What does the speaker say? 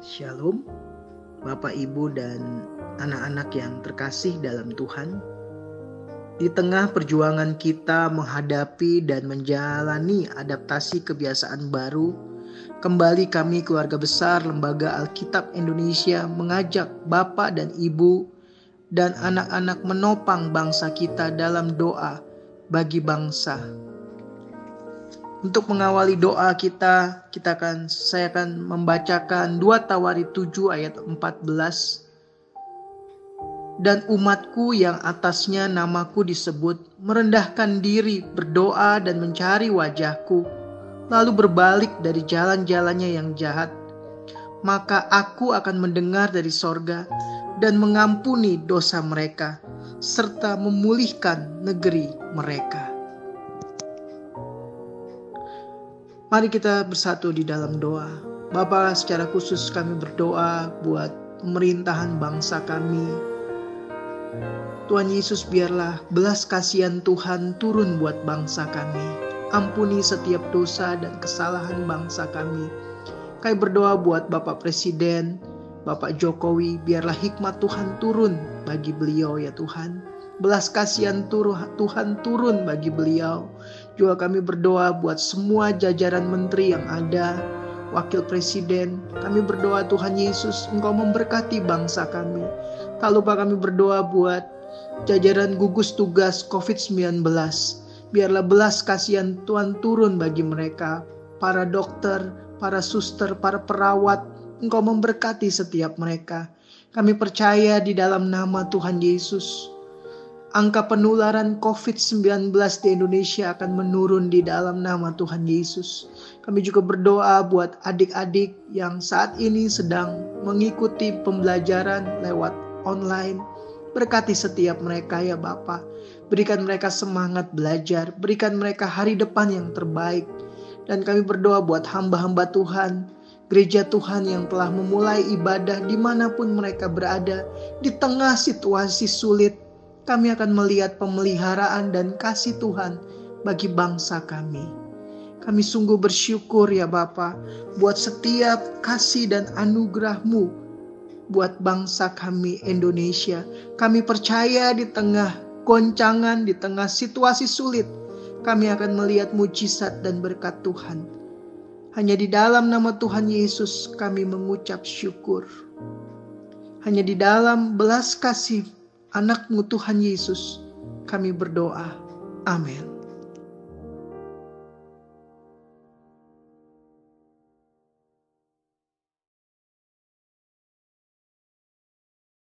Shalom, Bapak, Ibu, dan anak-anak yang terkasih dalam Tuhan. Di tengah perjuangan kita menghadapi dan menjalani adaptasi kebiasaan baru, kembali kami keluarga besar Lembaga Alkitab Indonesia mengajak Bapak dan Ibu dan anak-anak menopang bangsa kita dalam doa bagi bangsa untuk mengawali doa kita, kita akan saya akan membacakan 2 Tawari 7 ayat 14. Dan umatku yang atasnya namaku disebut merendahkan diri, berdoa dan mencari wajahku, lalu berbalik dari jalan-jalannya yang jahat. Maka aku akan mendengar dari sorga dan mengampuni dosa mereka, serta memulihkan negeri mereka. Mari kita bersatu di dalam doa. Bapa, secara khusus kami berdoa buat pemerintahan bangsa kami. Tuhan Yesus biarlah belas kasihan Tuhan turun buat bangsa kami. Ampuni setiap dosa dan kesalahan bangsa kami. Kami berdoa buat Bapak Presiden, Bapak Jokowi, biarlah hikmat Tuhan turun bagi beliau ya Tuhan belas kasihan Tuhan turun bagi beliau. Juga kami berdoa buat semua jajaran menteri yang ada, wakil presiden. Kami berdoa Tuhan Yesus, Engkau memberkati bangsa kami. Tak lupa kami berdoa buat jajaran gugus tugas COVID-19. Biarlah belas kasihan Tuhan turun bagi mereka, para dokter, para suster, para perawat. Engkau memberkati setiap mereka. Kami percaya di dalam nama Tuhan Yesus angka penularan COVID-19 di Indonesia akan menurun di dalam nama Tuhan Yesus. Kami juga berdoa buat adik-adik yang saat ini sedang mengikuti pembelajaran lewat online. Berkati setiap mereka ya Bapa. Berikan mereka semangat belajar, berikan mereka hari depan yang terbaik. Dan kami berdoa buat hamba-hamba Tuhan, gereja Tuhan yang telah memulai ibadah di mana pun mereka berada, di tengah situasi sulit, kami akan melihat pemeliharaan dan kasih Tuhan bagi bangsa kami. Kami sungguh bersyukur ya Bapa buat setiap kasih dan anugerahmu buat bangsa kami Indonesia. Kami percaya di tengah goncangan, di tengah situasi sulit, kami akan melihat mujizat dan berkat Tuhan. Hanya di dalam nama Tuhan Yesus kami mengucap syukur. Hanya di dalam belas kasih anakmu Tuhan Yesus, kami berdoa. Amin.